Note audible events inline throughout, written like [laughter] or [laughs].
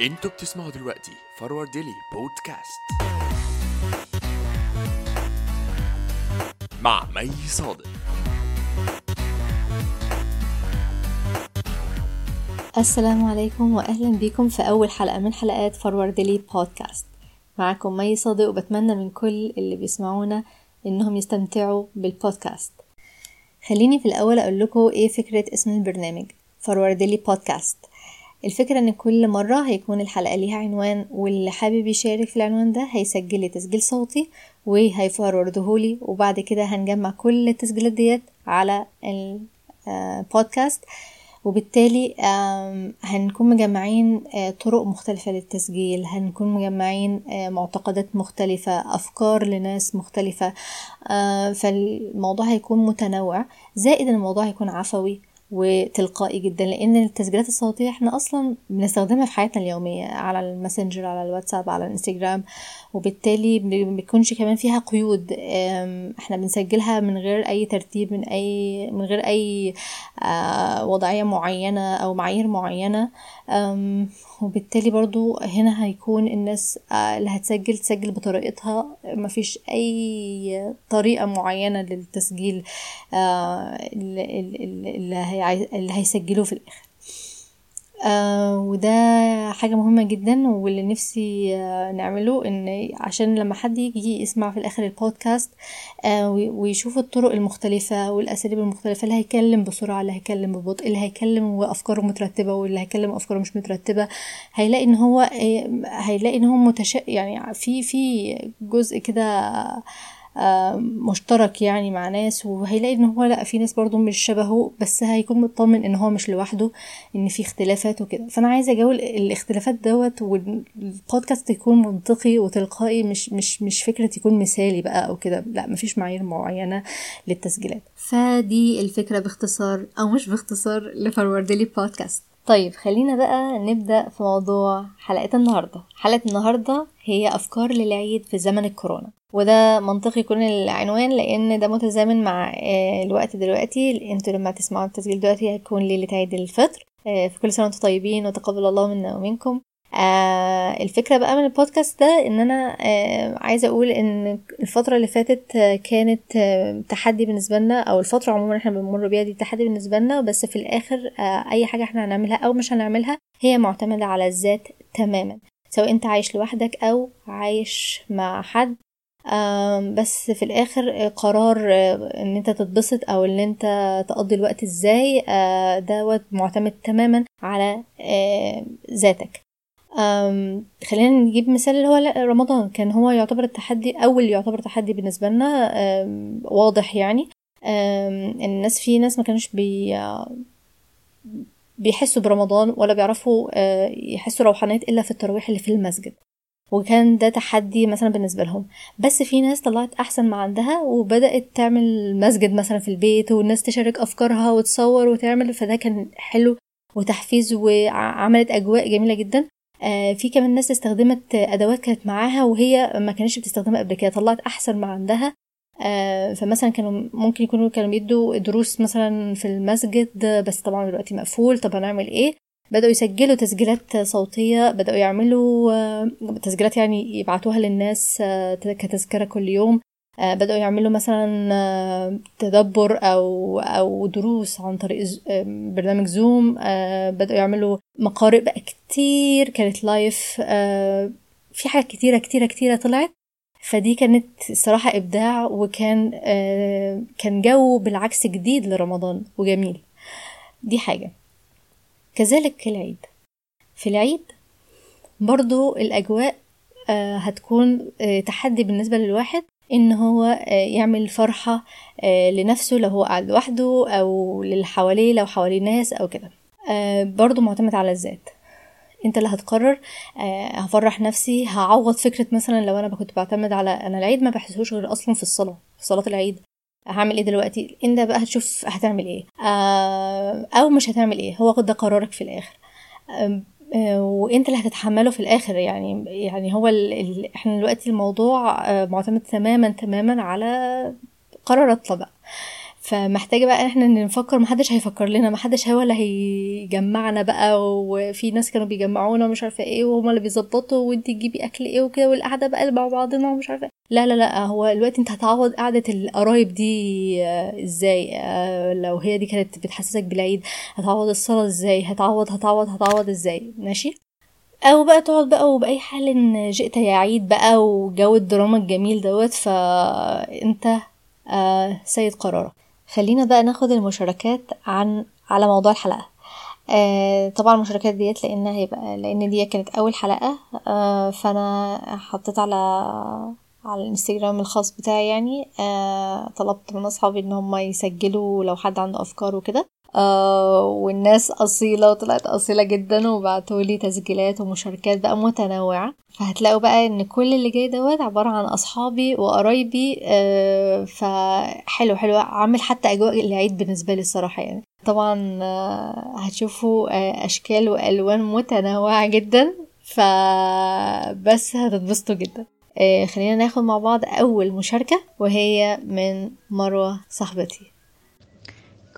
أنتوا بتسمعوا دلوقتي Forwardly podcast. مع مي صادق. السلام عليكم واهلا بكم في أول حلقة من حلقات Forwardly podcast. معاكم مي صادق وبتمنى من كل اللي بيسمعونا إنهم يستمتعوا بالبودكاست. خليني في الأول أقول لكم إيه فكرة اسم البرنامج؟ فورورد لي بودكاست. الفكرة إن كل مرة هيكون الحلقة ليها عنوان واللي حابب يشارك في العنوان ده هيسجل لي تسجيل صوتي وهيفوردهولي وبعد كده هنجمع كل التسجيلات ديت على البودكاست وبالتالي هنكون مجمعين آه، طرق مختلفة للتسجيل هنكون مجمعين آه، معتقدات مختلفة أفكار لناس مختلفة آه، فالموضوع هيكون متنوع. زائد الموضوع هيكون عفوي وتلقائي جدا لأن التسجيلات الصوتية إحنا أصلا بنستخدمها في حياتنا اليومية على الماسنجر على الواتساب على الإنستجرام وبالتالي بيكونش كمان فيها قيود. إحنا بنسجلها من غير أي ترتيب من أي من غير أي آه، وضعية معينة أو معايير معينة. وبالتالي برضو هنا هيكون الناس آه، اللي هتسجل تسجل بطريقتها. مفيش أي طريقة معينة للتسجيل آه، اللي هيسجلوه في الآخر. وده حاجة مهمة جدا واللي نفسي آه نعمله إن عشان لما حد يجي يسمع في الآخر البودكاست آه ويشوف الطرق المختلفة والأساليب المختلفة اللي هيكلم بسرعة اللي هيكلم ببطء اللي هيكلم وافكاره مترتبة واللي هيكلم أفكاره مش مترتبة هيلاقي إن هو آه هيلاقي إن هو متش يعني في في جزء كده مشترك يعني مع ناس وهيلاقي إن هو لأ في ناس برضو مش شبهه بس هيكون مطمن إن هو مش لوحده إن في اختلافات وكده. فأنا عايزة اجاول الاختلافات دوت والبودكاست يكون منطقي وتلقائي مش مش مش فكرة يكون مثالي بقى أو كده. لأ مفيش معايير معينة للتسجيلات. فدي الفكرة باختصار أو مش باختصار لفروردلي بودكاست طيب خلينا بقى نبدأ في موضوع حلقة النهاردة. حلقة النهاردة هي أفكار للعيد في زمن الكورونا وده منطقي يكون العنوان لأن ده متزامن مع آه، الوقت دلوقتي. أنتوا لما تسمعوا التسجيل دلوقتي هيكون ليلة عيد الفطر آه، في كل سنة وأنتم طيبين وتقبل الله منا ومنكم. آه الفكرة بقى من البودكاست ده إن أنا آه عايزة أقول إن الفترة اللي فاتت آه كانت آه تحدي بالنسبة لنا أو الفترة عموما إحنا بنمر بيها دي تحدي بالنسبة لنا بس في الآخر آه أي حاجة إحنا هنعملها أو مش هنعملها هي معتمدة على الذات تماما سواء أنت عايش لوحدك أو عايش مع حد. بس في الآخر قرار آه، إن أنت تتبسط أو إن أنت تقضي الوقت إزاي آه، دوت معتمد تماما على آه، ذاتك. خلينا نجيب مثال اللي هو رمضان. كان هو يعتبر التحدي أول يعتبر تحدي بالنسبة لنا واضح يعني. الناس في ناس ما كانوش بي بيحسوا برمضان ولا بيعرفوا يحسوا روحانية إلا في التراويح اللي في المسجد. وكان ده تحدي مثلا بالنسبة لهم. بس في ناس طلعت أحسن ما عندها وبدأت تعمل مسجد مثلا في البيت والناس تشارك أفكارها وتصور وتعمل فده كان حلو وتحفيز وعملت أجواء جميلة جدا. في كمان ناس استخدمت أدوات كانت معاها وهي ما كانتش بتستخدمها قبل كده طلعت أحسن ما عندها. آه فمثلا كانوا ممكن يكونوا كانوا بيدوا دروس مثلا في المسجد بس طبعا دلوقتي مقفول طب هنعمل إيه؟ بدأوا يسجلوا تسجيلات صوتية بدأوا يعملوا آه، تسجيلات يعني يبعتوها للناس آه، كتذكرة كل يوم. آه، بدأوا يعملوا مثلا تدبر أو أو دروس عن طريق برنامج زوم بدأوا يعملوا مقارئ بقى كتير كانت live في حاجات كتيرة كتيرة كتيرة طلعت. فدي كانت صراحة إبداع وكان كان جو بالعكس جديد لرمضان وجميل. دي حاجة. كذلك العيد. في العيد برضو الأجواء آه، هتكون آه، تحدي بالنسبة للواحد. إن هو آه، يعمل فرحة لنفسه لو هو قاعد لوحده أو للي حواليه لو حواليه ناس أو كده. برضو معتمد على الذات. أنت اللي هتقرر هفرح نفسي هعوض فكرة مثلا لو أنا كنت بعتمد على أنا العيد ما بحسهوش غير أصلا في الصلاة في صلاة العيد. هعمل إيه دلوقتي؟ انت بقى هتشوف هتعمل إيه؟ آه أو مش هتعمل إيه هو ده قرارك في الآخر. آه وإنت اللي هتتحمله في الآخر يعني. يعني هو ال ال إحنا دلوقتي الموضوع آه معتمد تماما تماما على قراراتنا بقى فمحتاجة بقى إحنا نفكر محدش هيفكر لنا محدش هو اللي هيجمعنا بقى وفي ناس كانوا بيجمعونا ومش عارفة إيه وهما اللي بيظبطوا وأنتي تجيبي أكل إيه وكده والقعدة بقى مع بعضنا ومش عارفة إيه. لا لا لا هو دلوقتي أنت هتعوض قعدة القرايب دي آه، إزاي؟ آه، لو هي دي كانت بتحسسك بالعيد هتعوض الصلاة إزاي؟ هتعوض هتعوض هتعوض إزاي؟ ماشي؟ أو بقى تقعد بقى وبأي حال إن جئت يا عيد بقى وجو الدراما الجميل دوت فأنت آه سيد قرارك. خلينا بقى ناخد المشاركات عن على موضوع الحلقة. آه طبعا المشاركات ديت لأن هيبقى لأن دي كانت أول حلقة آه فأنا حطيت على على الإنستجرام الخاص بتاعي يعني. آه طلبت من أصحابي إن هم يسجلوا لو حد عنده أفكار وكده. والناس أصيلة وطلعت أصيلة جدا وبعتولي تسجيلات ومشاركات بقى متنوعة. فهتلاقوا بقى إن كل اللي جاي دوت عبارة عن أصحابي وقرايبي آه فحلو حلو. عامل حتى أجواء العيد بالنسبة لي الصراحة يعني. طبعا آه هتشوفوا آه أشكال وألوان متنوعة جدا فبس هتتبسطوا جدا. آه خلينا ناخد مع بعض أول مشاركة وهي من مروة صاحبتي.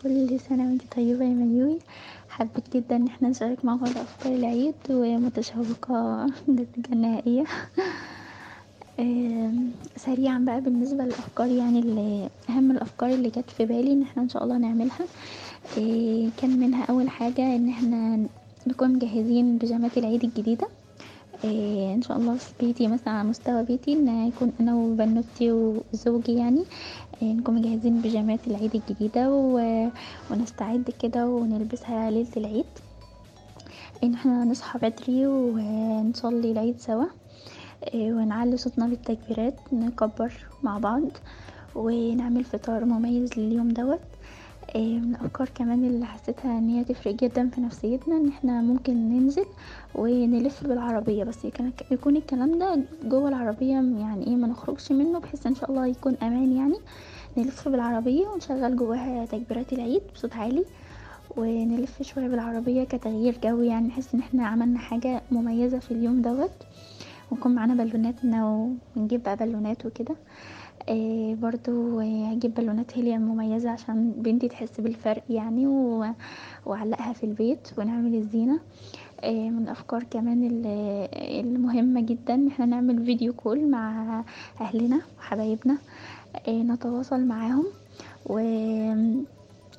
كل سنة وانت طيبة يا ميوي. حبيت جدا إن إحنا نشارك مع بعض أفكار العيد ومتشوقة جدا النهائية. [laughs] سريعا بقى بالنسبة للأفكار يعني اللي أهم الأفكار اللي جت في بالي إن إحنا إن شاء الله نعملها. آه، كان منها أول حاجة إن إحنا نكون مجهزين بيجامات العيد الجديدة. آه، إن شاء الله في بيتي مثلا على مستوى بيتي إن يكون أنا وبنوتي وزوجي يعني آه، نكون مجهزين بيجامات العيد الجديدة و... ونستعد كده ونلبسها ليلة العيد. إن إحنا نصحى بدري ونصلي العيد سوا. آه، ونعلي صوتنا بالتكبيرات نكبر مع بعض ونعمل فطار مميز لليوم دوت. من الأفكار كمان اللي حسيتها إن هي تفرق جدا في نفسيتنا إن إحنا ممكن ننزل ونلف بالعربية. بس يكون يكون الكلام ده جوه العربية يعني إيه ما نخرجش منه بحيث إن شاء الله يكون أمان يعني. نلف بالعربية ونشغل جواها تكبيرات العيد بصوت عالي ونلف شوية بالعربية كتغيير جو يعني نحس إن إحنا عملنا حاجة مميزة في اليوم دوت. ونكون معانا بالوناتنا ونجيب بقى بالونات وكده. آه برضو آه، هجيب بالونات هيليا مميزة عشان بنتي تحس بالفرق يعني و- في البيت ونعمل الزينة. آه من الأفكار كمان ال- المهمة جدا إن إحنا نعمل فيديو كول مع أهلنا وحبايبنا. آه نتواصل معاهم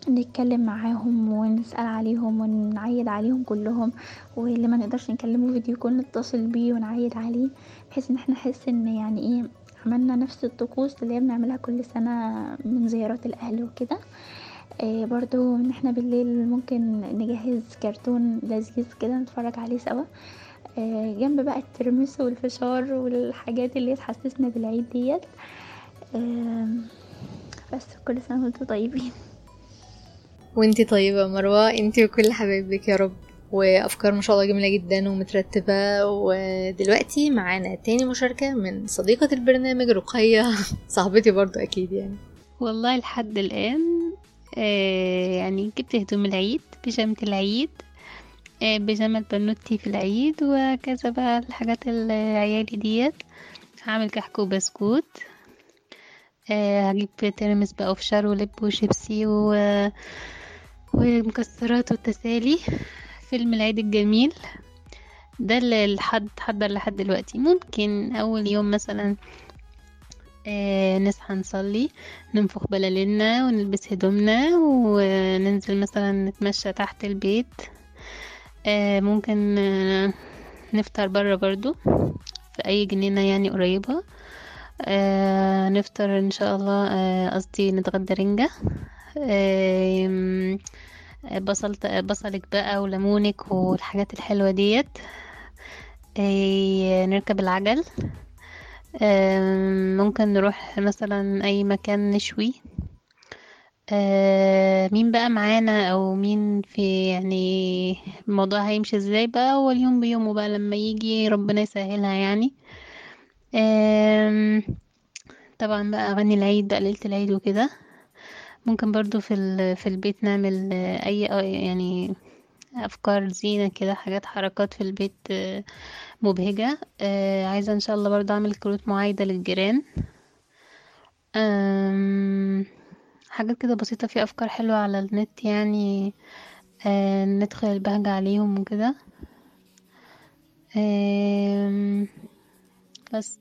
ونتكلم معاهم ونسأل عليهم ونعيد عليهم كلهم. واللي ما نقدرش نكلمه فيديو كول نتصل بيه ونعيد عليه بحيث إن إحنا نحس إن يعني إيه عملنا نفس الطقوس اللي هي بنعملها كل سنة من زيارات الأهل وكده. آه برضو إن إحنا بالليل ممكن نجهز كرتون لذيذ كده نتفرج عليه سوا. آه جنب بقى الترمس والفشار والحاجات اللي تحسسنا بالعيد ديت. آه بس كل سنة وأنتم طيبين. وانتي طيبة مروة انتي وكل حبايبك يا رب. وأفكار ما شاء الله جميلة جدا ومترتبة. ودلوقتي معانا تاني مشاركة من صديقة البرنامج رقية [laughs] صاحبتي برضو أكيد يعني. والله لحد الآن آه يعني جبت هدوم العيد بيجامة العيد آه بيجامة بنوتي في العيد وكذا بقى الحاجات العيالي ديت. هعمل كحك وبسكوت. آه هجيب ترمس بقى وفشار ولب وشيبسي و... ومكسرات والتسالي. فيلم العيد الجميل ده اللي الحد حضر لحد دلوقتي. ممكن أول يوم مثلا آه نصحى نصلي ننفخ بلالنا ونلبس هدومنا وننزل مثلا نتمشى تحت البيت. آه ممكن آه نفطر برا برضو في أي جنينة يعني قريبة. آه نفطر إن شاء الله آه، قصدي نتغدى رنجة. آه بصل بصلك بقى وليمونك والحاجات الحلوة ديت. آه نركب العجل. آم، ممكن نروح مثلا أي مكان نشوي. آه، مين بقى معانا أو مين في يعني الموضوع هيمشي إزاي بقى هو اليوم بيومه بقى لما يجي ربنا يسهلها يعني. طبعا بقى أغاني العيد بقى ليلة العيد وكده. ممكن برضو في في البيت نعمل أي يعني أفكار زينة كده حاجات حركات في البيت مبهجة. آه، عايزة إن شاء الله برضو أعمل كروت معايدة للجيران. حاجات كده بسيطة في أفكار حلوة على النت يعني. آه ندخل البهجة عليهم وكده. بس.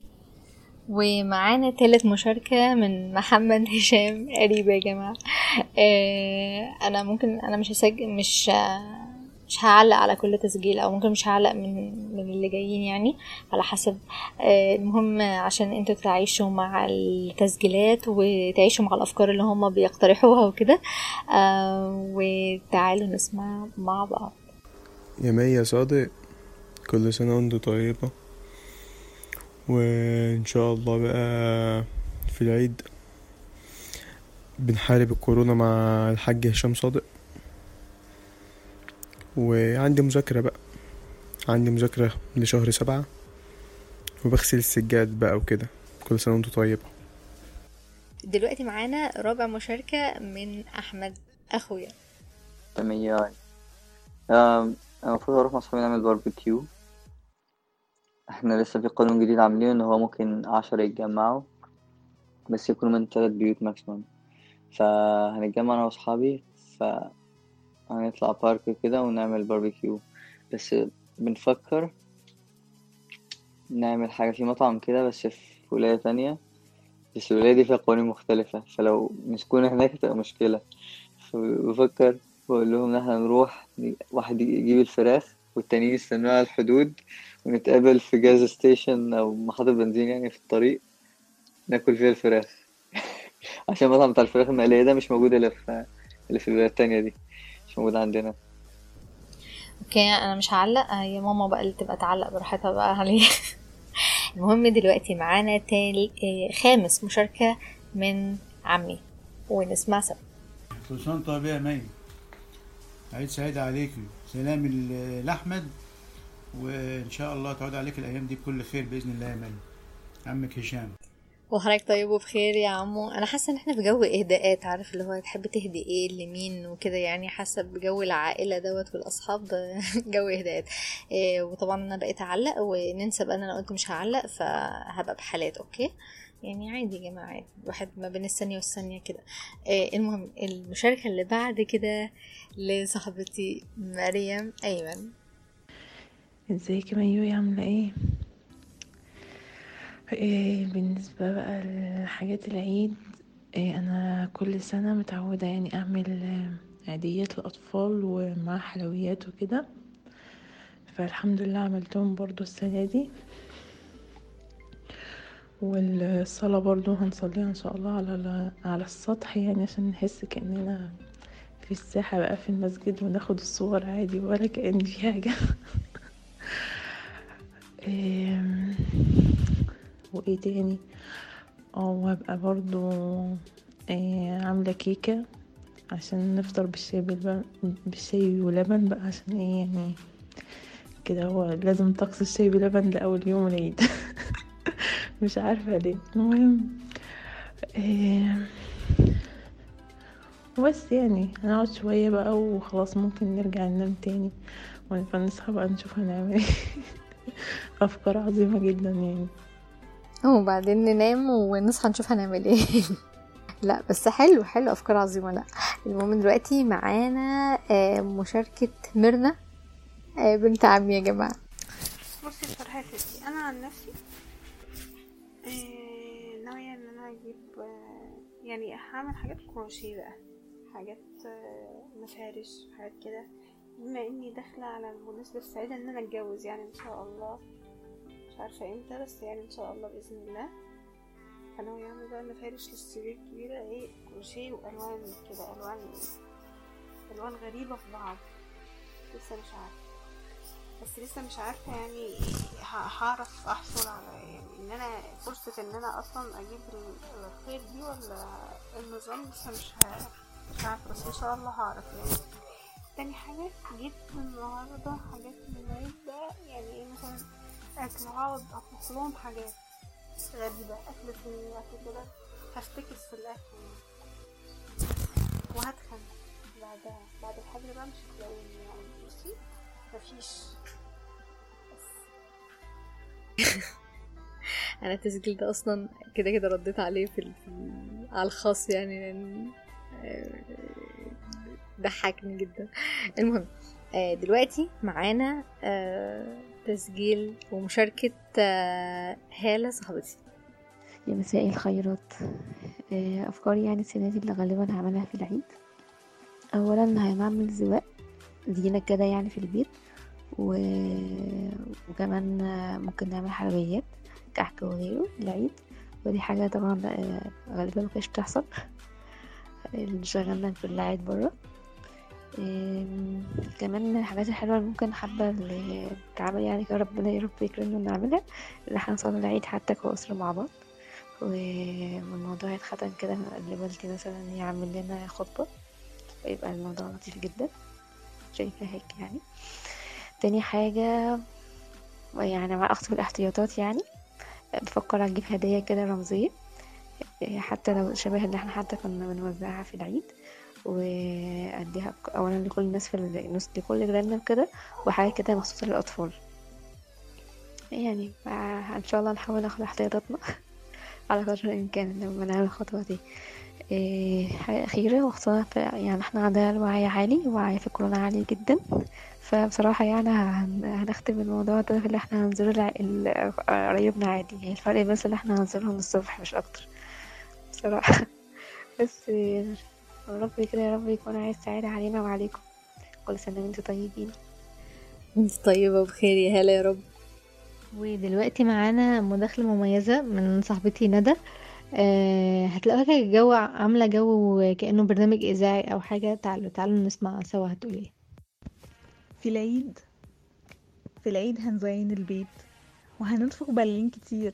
ومعانا تالت مشاركة من محمد [laughs] هشام. قريب يا جماعة. آه، أنا ممكن أنا مش هسجل مش مش هعلق على كل تسجيل أو ممكن مش هعلق من من اللي جايين يعني على حسب. آه، المهم عشان أنتوا تعيشوا مع التسجيلات وتعيشوا مع الأفكار اللي هما بيقترحوها وكده. آه، وتعالوا نسمع مع بعض. يا مي يا صادق كل سنة وانت طيبة. وإن شاء الله بقى في العيد بنحارب الكورونا مع الحاج هشام صادق. وعندي مذاكرة بقى. عندي مذاكرة لشهر سبعة. وبغسل السجاد بقى وكده. كل سنة وأنت طيبة. دلوقتي معانا رابع مشاركة من أحمد أخويا. أم، المفروض أروح مع صحابي نعمل باربيكيو إحنا لسه في قانون جديد عاملينه ان هو ممكن عشرة يتجمعوا بس يكونوا من تلات بيوت maximum فهنتجمع أنا وأصحابي فهنطلع park كده ونعمل باربيكيو بس بنفكر نعمل حاجة في مطعم كده بس في ولاية تانية. بس الولاية دي فيها قوانين مختلفة فلو مسكونا هناك هتبقى مشكلة. فبفكر بقول لهم إن إحنا نروح واحد يجيب الفراخ والتانيين يستنونا على الحدود ونتقابل في gas station أو محطة بنزين يعني في الطريق ناكل فيها الفراخ. [laughs] عشان المطعم بتاع الفراخ المقلية ده مش موجود إلا في اللي في الولاية التانية دي مش موجود عندنا. okay أنا مش هعلق يا ماما بقى اللي تبقى تعلق براحتها بقى عليه [laughs] المهم دلوقتي معانا تاني آه، خامس مشاركة من عمي ونسمع سوا. كل سنة وانت طيب يا مي عيد سعيد عليكي. سلام لأحمد وإن شاء الله تعود عليك الأيام دي بكل خير بإذن الله يا مي عمك هشام. وحضرتك طيب وبخير يا عمو. أنا حاسة إن إحنا في جو إهداءات عارف اللي هو تحب تهدي إيه لمين وكده يعني. حاسة بجو العائلة دوت والأصحاب [laughs] جو إهداءات. إيه وطبعا أنا بقيت أعلق وننسى بقى إن أنا قلت مش هعلق فهبقى بحالات okay؟ يعني عادي يا عادي. الواحد ما بين الثانية والثانية كده. إيه المهم المشاركة اللي بعد كده لصاحبتي مريم أيمن. إزيك يا ميو عاملة إيه؟ إيه بالنسبة بقى لحاجات العيد إيه أنا كل سنة متعودة يعني أعمل آه، عيديات للأطفال ومع حلويات وكده. فالحمد لله عملتهم برضو السنة دي. والصلاة برضو هنصليها إن شاء الله على على السطح يعني عشان نحس كأننا في الساحة بقى في المسجد وناخد الصور عادي ولا كأن في حاجة. [laughs] وإيه تاني؟ آه وهبقى برضو إيه عاملة كيكة عشان نفطر بالشاي بالشاي ولبن بقى عشان إيه يعني كده هو لازم طقس الشاي بلبن لأول يوم العيد. [laughs] مش عارفة ليه. المهم إيه وبس يعني هنقعد شوية بقى وخلاص ممكن نرجع ننام تاني. ونبقى نصحى بقى نشوف هنعمل إيه. [laughs] أفكار عظيمة جدا يعني. وبعدين ننام ونصحى نشوف هنعمل إيه. [laughs] لا بس حلو حلو أفكار عظيمة. لا المهم دلوقتي معانا آه، مشاركة ميرنا آه، بنت عمي يا جماعة. بصي ستي أنا عن نفسي يعني هعمل حاجات كروشيه بقى حاجات آه، مفارش حاجات كده بما إني داخلة على المناسبة السعيدة إن أنا أتجوز يعني إن شاء الله. مش عارفة إمتى بس يعني إن شاء الله بإذن الله. فناوية أعمل بقى مفارش للسرير كبيرة إيه كروشيه وألوان كده ألوان ألوان غريبة في بعض. لسه مش عارفة. بس لسه مش عارفة يعني هعرف أحصل على يعني إن أنا فرصة إن أنا أصلا أجيب ال- الخيط دي ولا النظام؟ لسه مش مش عارفة بس إن شاء الله هعرف. يعني تاني حاجة جبت النهاردة حاجات من العيد بقى يعني إيه مثلا أكل هقعد أطبخ لهم حاجات غريبة أكل صيني اكل كده هفتكس في الأكل. يعني وهتخن. بعدها بعد الحاجة بقى مش هتلاقوني يعني. بصي مفيش. [laughs] أنا التسجيل ده أصلا كده كده رديت عليه في, ال- على الخاص يعني آه، ضحكني جدا. المهم آه، دلوقتي معانا آه، تسجيل ومشاركة هالة صاحبتي. يا مساء الخيرات. أفكاري يعني السنة دي اللي غالبا هعملها في العيد. أولا هنعمل زواق زينة كده يعني في البيت و... وكمان ممكن نعمل حلويات. كحك وغيره العيد. ودي حاجة طبعا آه، غالبا مكانش بتحصل. اللي شغالنا في العيد برا كمان من الحاجات الحلوة اللي ممكن حابة اللي يعني كده ربنا يا رب يكرمنا ونعملها إن إحنا نصلي العيد حتى كأسرة مع بعض. والموضوع يتختم كده اللي والدي مثلا يعمل لنا خطبة. ويبقى الموضوع لطيف جدا. شايفة هيك يعني. تاني حاجة يعني مع أختي بالاحتياطات يعني. بفكر أجيب هدايا كده رمزية حتى لو شبه اللي إحنا حتى كنا بنوزعها في العيد وأديها ك- أولا لكل الناس في الناس لكل جيراننا كده وحاجة كده مخصوصة للأطفال. يعني فا إن شاء الله نحاول ناخد احتياطاتنا [laughs] على قدر الإمكان لما نعمل الخطوة دي. إيه حاجة أخيرة. وخصوصا في- يعني إحنا عندنا الوعي عالي وعي في كورونا عالي جدا. فبصراحة يعني هن- هنختم الموضوع ده في اللي إحنا هنزور قرايبنا عادي. يعني الفرق بس اللي إحنا هنزورهم الصبح مش أكتر. بصراحة. [laughs] بس يا رب كده يا رب يكون عايز سعادة علينا وعليكم. كل سنة وأنتم طيبين. انت طيبة وبخير يا هالة يا رب. ودلوقتي معانا مداخلة مميزة من صاحبتي ندى. أه هتلاقوها كده الجو عاملة جو كأنه برنامج إذاعي أو حاجة. تعالوا تعالوا نسمع سوا هتقول إيه. في العيد في العيد هنزين البيت وهننفخ بلالين كتير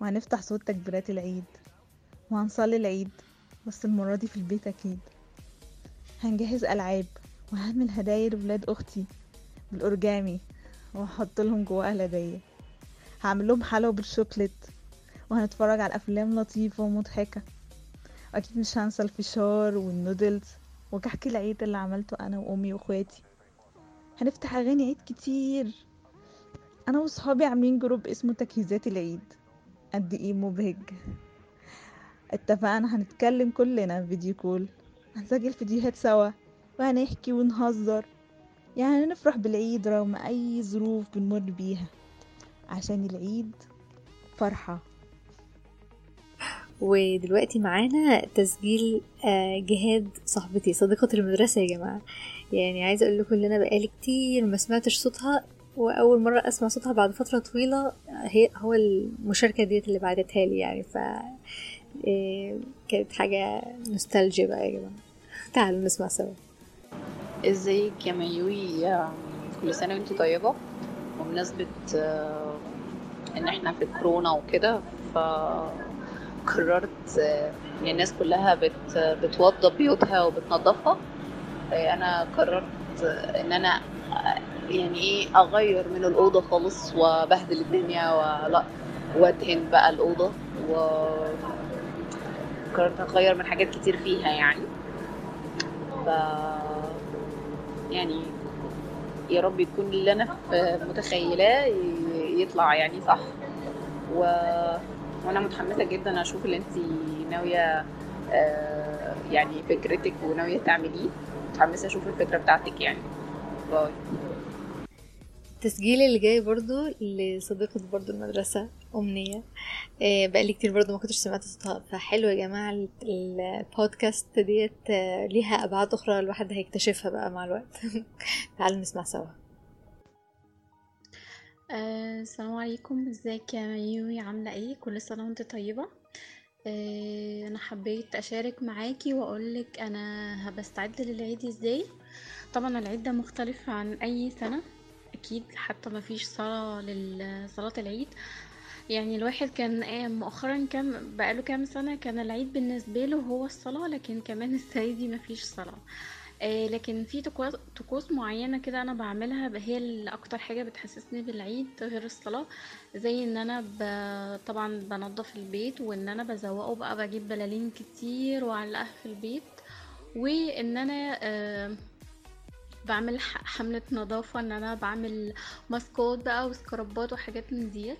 وهنفتح صوت تكبيرات العيد وهنصلي العيد بس المرة دي في البيت أكيد. هنجهز ألعاب وهعمل هدايا لولاد أختي بالأورجامي وهحط لهم جواها الهدايا هعمل لهم حلوى بالشوكليت وهنتفرج على أفلام لطيفة ومضحكة. أكيد مش هنسى الفشار والنودلز وكحك العيد اللي عملته أنا وأمي وأخواتي. هنفتح أغاني عيد كتير. أنا وصحابي عاملين جروب اسمه تجهيزات العيد. قد إيه مبهج. اتفقنا هنتكلم كلنا فيديو كول. هنسجل فيديوهات سوا وهنحكي ونهزر. يعني نفرح بالعيد رغم أي ظروف بنمر بيها. عشان العيد فرحة. ودلوقتي معانا تسجيل آه، جهاد صاحبتي صديقة المدرسة يا جماعة. يعني عايزة أقول لكم إن أنا بقالي كتير ما سمعتش صوتها وأول مرة أسمع صوتها بعد فترة طويلة هي هو المشاركة ديت اللي بعتتها لي يعني. ف آه، كانت حاجة نوستالجيا بقى يا جماعة. تعالوا نسمع سوا. إزيك يا ميوي؟ كل سنة وانتي طيبة. بمناسبة آه، إن إحنا في كورونا وكده فقررت آه، إن الناس كلها بت بتوضب بيوتها وبتنظفها. آه، أنا قررت آه، إن أنا يعني إيه أغير من الأوضة خالص وبهدل الدنيا ولا وأدهن بقى الأوضة وقررت أغير من حاجات كتير فيها يعني. ف يعني يا رب يكون اللي أنا متخيلاه يطلع يعني صح. و... وأنا متحمسة جدا أشوف اللي انت ناوية آه، يعني فكرتك وناوية تعمليه. متحمسة أشوف الفكرة بتاعتك يعني. باي. التسجيل اللي جاي برضو لصديقة برضو المدرسة أمنية. آه، بقالي كتير برضو ما كنتش سمعت صوتها. فحلو يا جماعة ال- البودكاست ديت آه، ليها أبعاد أخرى الواحد هيكتشفها بقى مع الوقت. [laughs] تعالوا نسمع سوا. آه، السلام عليكم. ازيك يا ميوي؟ عاملة إيه؟ كل سنة وانت طيبة؟ آه، أنا حبيت اشارك معاكي واقولك أنا بستعد للعيد إزاي. طبعا العيد ده مختلف عن أي سنة أكيد حتى ما فيش صلاة لصلاة العيد. يعني الواحد كان آه، مؤخرا كام بقاله كام سنة كان العيد بالنسبة له هو الصلاة لكن كمان السنة دي مفيش صلاة. آه، لكن في طقوس معينة كده أنا بعملها هي اللي أكتر حاجة بتحسسني بالعيد غير الصلاة زي إن أنا ب... طبعا بنضف البيت وإن أنا بزوقه بقى بجيب بلالين كتير وأعلقها في البيت وإن أنا آه، بعمل حملة نظافة إن أنا بعمل ماسكات بقى وسكرابات وحاجات من ديت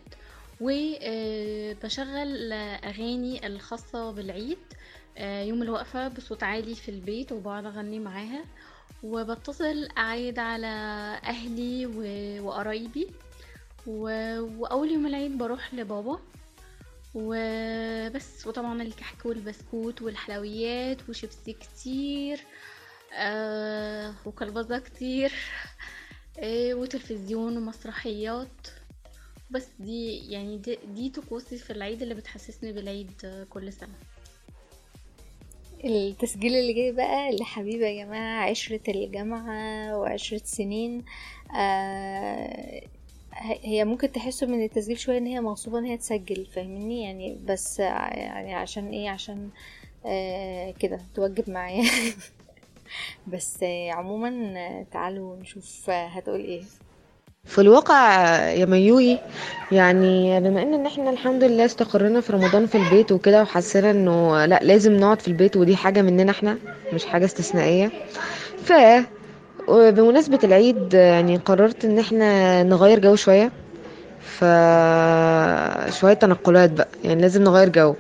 وبشغل أغاني الخاصة بالعيد آه، يوم الوقفة بصوت عالي في البيت وبقعد أغني معاها. وبتصل أعيد على أهلي وقرايبي. و- وأول يوم العيد بروح لبابا. وبس وطبعا الكحك والبسكوت والحلويات وشيبسي كتير آه وكلبزة كتير [laughs] آه وتلفزيون ومسرحيات. بس دي يعني دي, دي طقوسي في العيد اللي بتحسسني بالعيد آه، كل سنة. التسجيل اللي جاي بقى لحبيبة يا جماعة عشرة الجامعة وعشرة سنين. آه هي ممكن تحسوا من التسجيل شوية إن هي مغصوبة إن هي تسجل فاهمني؟ يعني بس يعني عشان إيه؟ عشان آه كده توجب معايا. [laughs] بس عموما تعالوا نشوف هتقول إيه. في الواقع يا ميوي يعني بما إن إحنا الحمد لله استقرينا في رمضان في البيت وكده وحسينا إنه لأ لازم نقعد في البيت ودي حاجة مننا إحنا مش حاجة استثنائية. ف بمناسبة العيد يعني قررت إن إحنا نغير جو شوية. ف شوية تنقلات بقى يعني لازم نغير جو.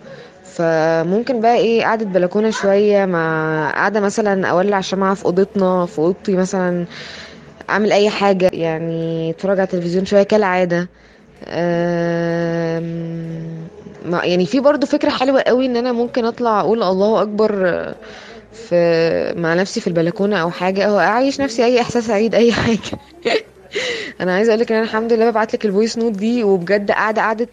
فممكن بقى إيه قعدة بلكونة شوية مع قاعدة مثلا أولع شمعة في أوضتنا في أوضتي مثلا أعمل أي حاجة يعني أتفرج على التلفزيون شوية كالعادة. أم، ما- يعني في برضو فكرة حلوة قوي إن أنا ممكن أطلع أقول الله أكبر في مع نفسي في البلكونة أو حاجة أو أعيش نفسي أي إحساس عيد أي [laughs] حاجة. أنا عايزة أقولك إن أنا الحمد لله ببعت لك ال voice note دي وبجد قاعدة قعده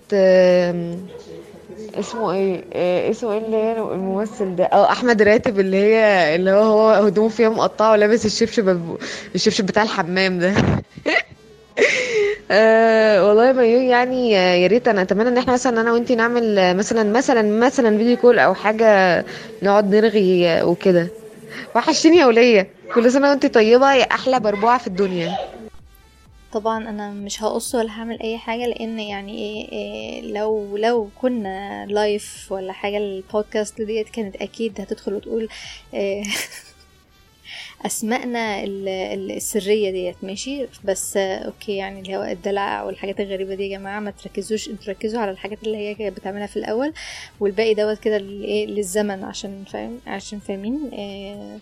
اسمه إيه آه، اسمه إيه اللي هي الممثل ده؟ آه أحمد راتب اللي هي اللي هو هو هدومه فيها مقطعة ولابس الشبشب الشبشب بتاع الحمام ده. [laughs] أه والله يا ميو يعني يا ريت أنا أتمنى إن إحنا مثلا أنا وأنتي نعمل مثلا مثلا مثلا video call أو حاجة نقعد نرغي وكده. وحشتيني يا ولية. كل سنة وأنتي طيبة يا أحلى بربوعة في الدنيا. طبعا أنا مش هقص ولا هعمل أي حاجة لأن يعني إيه, إيه لو لو كنا live ولا حاجة البودكاست ديت كانت أكيد هتدخل وتقول إيه [laughs] اسمائنا ال- ال- السرية ديت ماشي؟ بس okay يعني اللي هو الدلع والحاجات الغريبة دي يا جماعة ما تركزوش أنتوا ركزوا على الحاجات اللي هي كانت بتعملها في الأول والباقي دوت كده للايه للزمن عشان فاهم عشان فاهمين إيه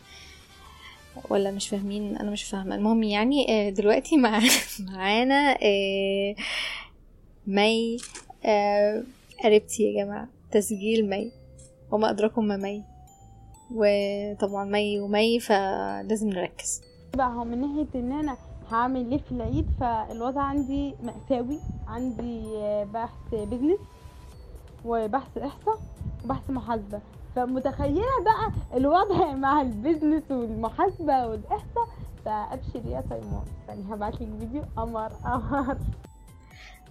ولا مش فاهمين أنا مش فاهمة. المهم يعني آه، دلوقتي مع [laughs] معانا آه، مي آه، قريبتي يا جماعة. تسجيل مي. وما ادراكم ما مي. وطبعا مي ومي فلازم نركز. بقى من ناحية إن أنا هعمل ليه في العيد فالوضع عندي مأساوي. عندي بحث business وبحث إحصاء وبحث محاسبة. فمتخيلة بقى الوضع [laughs] مع ال business والمحاسبة والإحصاء. فأبشر يا تيمور يعني هبعتلك فيديو. قمر قمر.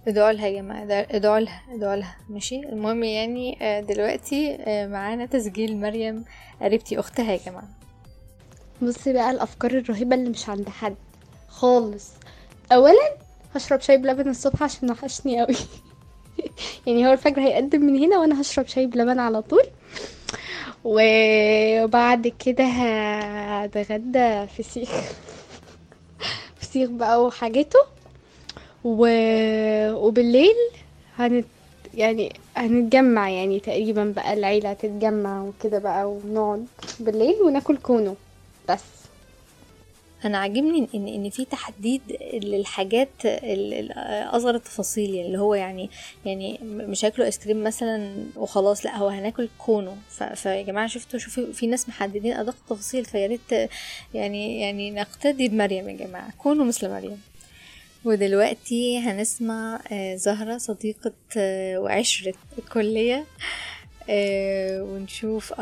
ادعوا لها يا جماعة. ادع- ادعوا لها ادعوا لها. ماشي؟ المهم يعني آه، دلوقتي آه، معانا تسجيل مريم قريبتي أختها يا جماعة. بصي بقى الأفكار الرهيبة اللي مش عند حد. خالص. اولا هشرب شاي بلبن الصبح عشان وحشني قوي [laughs] يعني هو الفجر هيقدم من هنا وأنا هشرب شاي بلبن على طول. وبعد كده هتغدى فسيخ. فسيخ بقى وحاجته. و... وبالليل هنت يعني هنتجمع يعني تقريبا بقى العيلة هتتجمع وكده بقى ونقعد بالليل وناكل كونو بس. أنا عاجبني ان إن في تحديد للحاجات اصغر التفاصيل يعني اللي هو يعني يعني مش هاكلوا آيس كريم مثلا وخلاص لأ هو هناكل كونو ف- فيا جماعة شفتوا شوفوا في ناس محددين أدق التفاصيل فيا ريت يعني يعني نقتدي بمريم يا جماعة. كونوا مثل مريم. ودلوقتي هنسمع آه، زهرة صديقة آه، وعشرة الكلية آه، ونشوف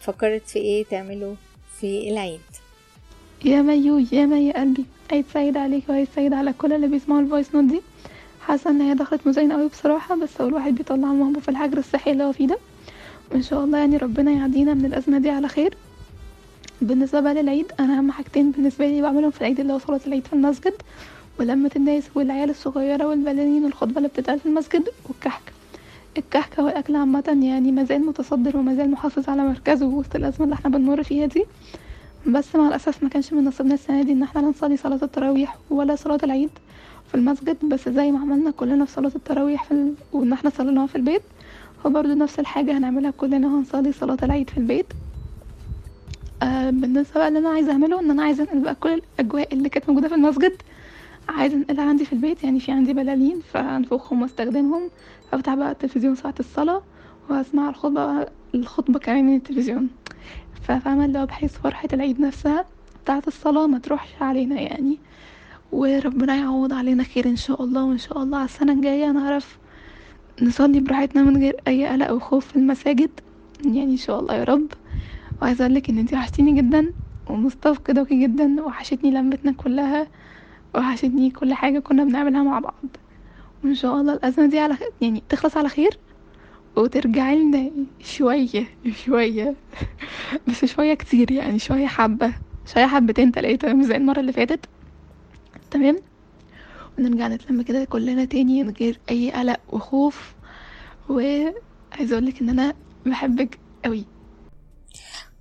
فكرت في إيه تعملوا في العيد. يا ميو يا مي يا قلبي. عيد سعيد عليك وعيد سعيد على كل اللي بيسمعوا ال voice note دي. حاسة إن هي دخلت مزينه قوي بصراحة بس هو الواحد بيطلع موهبه في الحجر الصحي اللي هو فيه ده. وإن شاء الله يعني ربنا يعدينا من الأزمة دي على خير. بالنسبة بقى للعيد أنا أهم حاجتين بالنسبة لي بعملهم في العيد اللي هو صلاة العيد في المسجد ولمة الناس والعيال الصغيرة والبلالين والخطبة اللي بتتقال في المسجد والكحك. الكحك والأكل عامة يعني مازال متصدر ومازال محافظ على مركزه وسط الأزمة اللي إحنا بنمر فيها دي. بس مع الأسف ما كانش من نصيبنا السنة دي إن إحنا نصلي صلاة التراويح ولا صلاة العيد في المسجد. بس زي ما عملنا كلنا في صلاة التراويح في ال... وإن إحنا صليناها في البيت فبرضه نفس الحاجة هنعملها كلنا وهنصلي صلاة العيد في البيت. آه بالنسبة بقى اللي أنا عايزة أعمله إن أنا عايزة أنقل بقى كل الأجواء اللي كانت موجودة في المسجد. عايزة أنقلها عندي في البيت يعني في عندي بلالين فهنفخهم واستخدمهم. أفتح بقى التلفزيون ساعة الصلاة. وأسمع الخطبة الخطبة كمان من التلفزيون. ففاهمة اللي هو بحيث فرحة العيد نفسها بتاعة الصلاة ما تروحش علينا يعني. وربنا يعوض علينا خير إن شاء الله وإن شاء الله على السنة الجاية نعرف نصلي براحتنا من غير أي قلق أو خوف في المساجد. يعني إن شاء الله يا رب. وعايزة أقولك إن أنتي وحشتيني جدا ومستفقدوكي جدا وحشتني لمتنا كلها وحشتني كل حاجة كنا بنعملها مع بعض. وإن شاء الله الأزمة دي على يعني تخلص على خير وترجعي لنا شوية شوية بس شوية كتير يعني شوية حبة شوية حبتين تلاتة مش زي المرة اللي فاتت. تمام؟ ونرجع نتلم كده كلنا تاني من غير أي قلق وخوف. وعايزة أقولك إن أنا بحبك قوي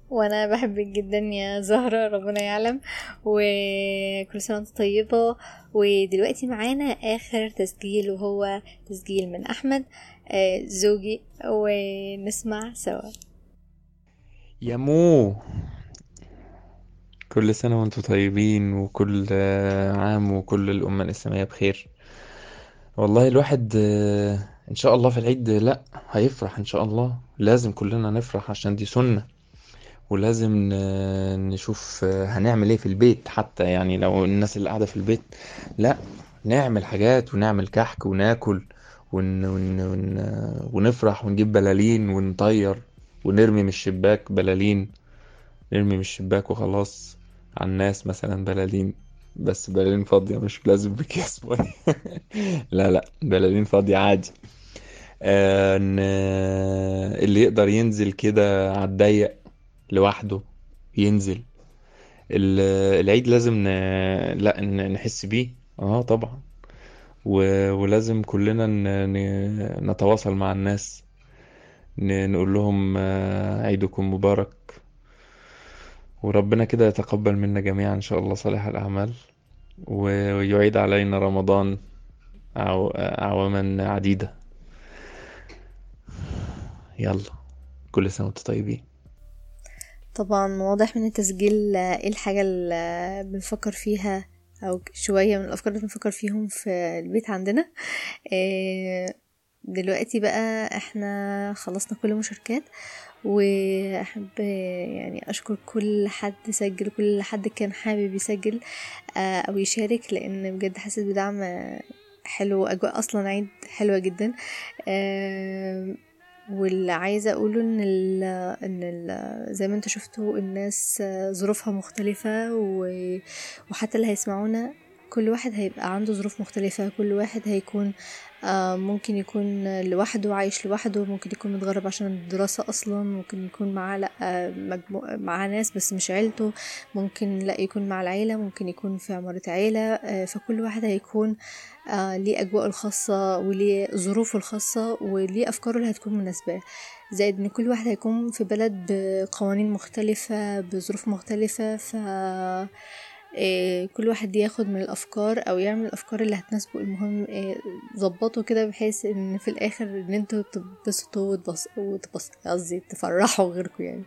وأنا بحبك جدا يا زهرة ربنا يعلم. وكل سنة طيبة. ودلوقتي معانا آخر تسجيل وهو تسجيل من أحمد آه، زوجي. ونسمع سوا. يا مو. كل سنة وأنتم طيبين وكل عام وكل الأمة الإسلامية بخير. والله الواحد آه، إن شاء الله في العيد لأ هيفرح إن شاء الله. لازم كلنا نفرح عشان دي سنة. ولازم نشوف آه، هنعمل إيه في البيت حتى يعني لو الناس اللي قاعدة في البيت. لأ نعمل حاجات ونعمل كحك وناكل ون... ون... ون... ونفرح ونجيب بلالين ونطير ونرمي من الشباك بلالين. نرمي من الشباك وخلاص على الناس مثلا بلالين. بس بلالين فاضية مش لازم بأكياس مية [laughs] لا لا بلالين فاضية عادي. آه. اللي يقدر ينزل كده على الضيق لوحده ينزل. ال- العيد لازم ن... لا نحس بيه. آه طبعا. و... ولازم كلنا ن... ن... نتواصل مع الناس. ن... نقول لهم آه، عيدكم مبارك. وربنا كده يتقبل منا جميعا إن شاء الله صالح الأعمال. و- ويعيد علينا رمضان أعو... أعواما عديدة. يلا كل سنة وأنتم طيبين. طبعا واضح من التسجيل إيه الحاجة اللي بنفكر فيها أو شوية من الأفكار اللي بنفكر فيهم في البيت عندنا. آه، دلوقتي بقى إحنا خلصنا كل المشاركات وأحب يعني أشكر كل حد سجل كل حد كان حابب يسجل آه، أو يشارك لأن بجد حسيت بدعم حلو أجواء أصلا عيد حلوة جدا. آه، واللي عايزة أقوله إن ال إن ال زي ما أنتوا شفتوا الناس ظروفها مختلفة وحتى اللي هيسمعونا كل واحد هيبقى عنده ظروف مختلفة كل واحد هيكون ممكن يكون لوحده عايش لوحده ممكن يكون متغرب عشان الدراسة أصلا ممكن يكون معاه لأ معاه ناس بس مش عيلته ممكن لأ يكون مع العيلة ممكن يكون في عمارة عيلة آه، فكل واحد هيكون آه، ليه أجواءه الخاصة وليه ظروفه الخاصة وليه أفكاره اللي هتكون مناسبة زائد إن كل واحد هيكون في بلد بقوانين مختلفة بظروف مختلفة ف كل واحد ياخد من الأفكار أو يعمل الأفكار اللي هتناسبه. المهم إيه، ظبطه كده بحيث إن في الآخر إن أنتوا تبسطوا وتبص قصدي تفرحوا غيركم يعني.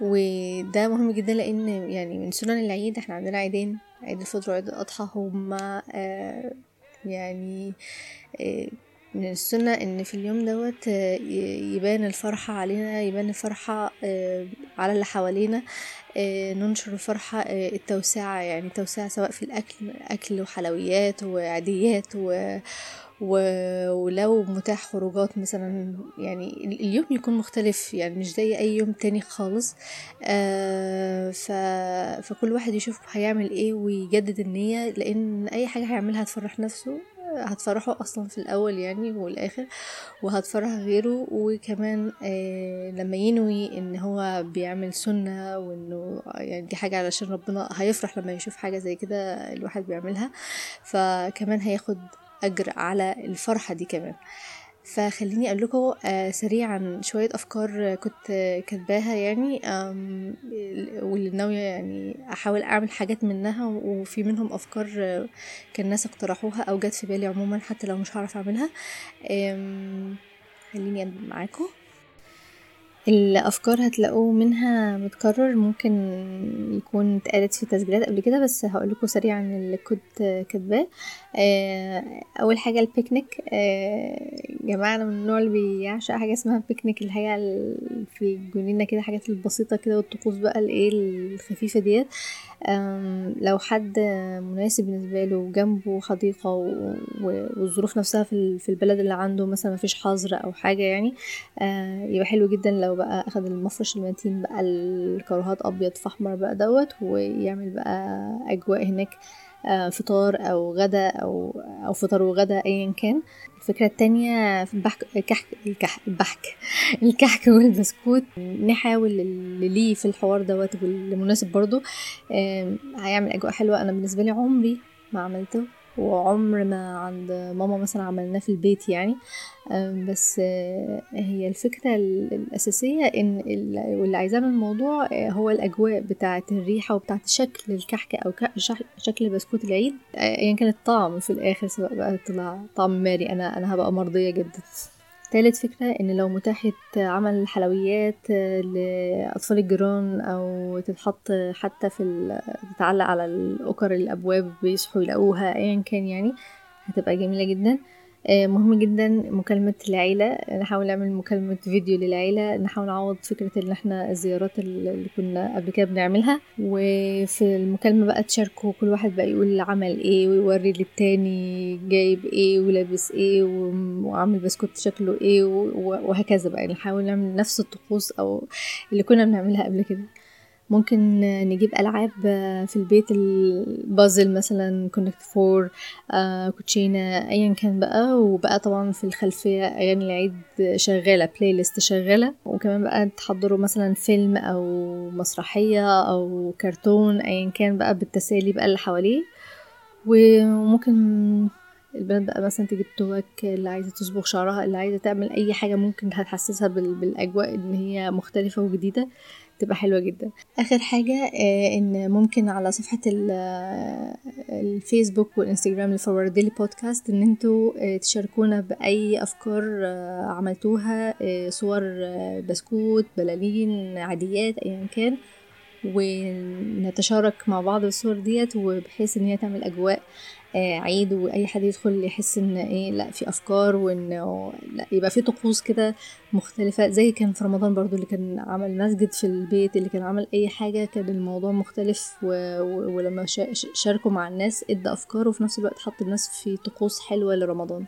وده مهم جدا لأن يعني من سنن العيد إحنا عندنا عيدين عيد الفطر وعيد الأضحى هما آه، يعني آه، من السنة إن في اليوم دوت آه، يبان الفرحة علينا يبان الفرحة آه، على اللي حوالينا آه، ننشر الفرحة التوسعة يعني توسعة سواء في الأكل أكل وحلويات وعاديات و... و... ولو متاح خروجات مثلا يعني ال- اليوم يكون مختلف يعني مش زي أي يوم تاني خالص آه ف... فكل واحد يشوف هيعمل إيه ويجدد النية لأن أي حاجة هيعملها هتفرح نفسه. هتفرحه أصلا في الأول يعني والآخر وهتفرح غيره. وكمان آه لما ينوي إن هو بيعمل سنة وإنه يعني دي حاجة علشان ربنا هيفرح لما يشوف حاجة زي كده الواحد بيعملها فكمان هياخد أجر على الفرحة دي كمان. فخليني أقول لكم آه، سريعا شوية أفكار كنت كاتباها يعني واللي ناويه يعني أحاول أعمل حاجات منها وفي منهم أفكار كان ناس اقترحوها أو جت في بالي عموما حتى لو مش هعرف أعملها. خليني ابدا معاكم الأفكار هتلاقوه منها متكرر ممكن يكون اتقالت في تسجيلات قبل كده بس هقول لكم سريعا اللي كنت كاتباه. أول حاجة البيكنيك آه، جماعة أنا من النوع اللي بيعشق حاجة اسمها البيكنيك اللي هي في الجنينة كده حاجات البسيطة كده والطقوس بقى الايه الخفيفة ديت. لو حد مناسب بالنسبة له جنبه حديقه والظروف نفسها في ال- في البلد اللي عنده مثلا مفيش حظر أو حاجة يعني آه، يبقى حلو جدا لو بقى أخد المفرش المتين بقى الكراهات أبيض في أحمر بقى دوت ويعمل بقى أجواء هناك آه، فطار أو غدا أو أو فطار وغدا ايا كان. الفكرة التانية في البحك الكحك الكح البحك. [laughs] الكحك والبسكوت. نحاول اللي ليه في الحوار دوت واللي مناسب برضو آم، هيعمل أجواء حلوة. أنا بالنسبة لي عمري ما عملته. وعمر ما عند ماما مثلا عملناه في البيت يعني. بس آه، هي الفكرة ال- الأساسية إن ال- واللي عايزاه من الموضوع آه، هو الأجواء بتاعة الريحة وبتاعة شكل الكحك أو شكل بسكوت العيد. آه، أيا كان الطعم في الآخر سواء بقى طلع طعم ماري أنا أنا هبقى مرضية جدا. تالت فكرة إن لو متاحة عمل حلويات آه، لأطفال الجيران أو تتحط حتى في ال- تتعلق على الأكر الأبواب بيصحوا يلاقوها أيا كان يعني هتبقى جميلة جدا. مهم جدا مكالمة العيلة. نحاول نعمل مكالمة فيديو للعيلة. نحاول نعوض فكرة إن إحنا الزيارات اللي كنا قبل كده بنعملها. وفي المكالمة بقى تشاركوا كل واحد بقى يقول عمل إيه ويوري للتاني جايب إيه ولابس إيه وعامل بسكوت شكله إيه وهكذا بقى. نحاول نعمل نفس الطقوس أو اللي كنا بنعملها قبل كده. ممكن نجيب ألعاب في البيت البازل مثلا Connect Four آه، كوتشينة أيا كان بقى. وبقى طبعا في الخلفية أغاني العيد شغالة playlist شغالة. وكمان بقى تحضروا مثلا فيلم أو مسرحية أو كرتون أيا كان بقى بالتسالي بقى اللي حواليه. وممكن البنات بقى مثلا تجيب توك اللي عايزة تصبغ شعرها اللي عايزة تعمل أي حاجة ممكن هتحسسها بال- بالأجواء إن هي مختلفة وجديدة. تبقى حلوة جدا. آخر حاجة آه، إن ممكن على صفحة آه، الفيسبوك والإنستجرام لفورديلي بودكاست إن أنتوا آه، تشاركونا بأي أفكار عملتوها صور بسكوت بلالين عاديات أيا كان ونتشارك مع بعض الصور ديت وبحيث إن هي تعمل أجواء. آه، عيد وأي حد يدخل يحس إن إيه لأ في أفكار وانه لأ يبقى في طقوس كده مختلفة. زي كان في رمضان برضو اللي كان عمل مسجد في البيت اللي كان عمل أي حاجة كان الموضوع مختلف و... و... ولما شاركوا مع الناس إدى افكار وفي نفس الوقت حط الناس في طقوس حلوة لرمضان.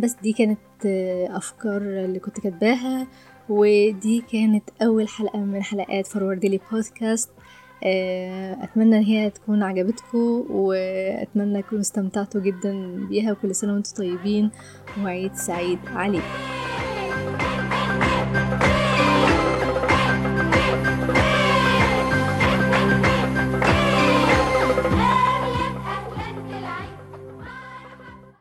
بس دي كانت آه، أفكار اللي كنت كاتباها ودي كانت أول حلقة من حلقات فورورد لي بودكاست. آه، أتمنى إن هي تكون عجبتكم وأتمنى تكونوا استمتعتوا جدا بيها وكل سنة وأنتم طيبين وعيد سعيد عليكم.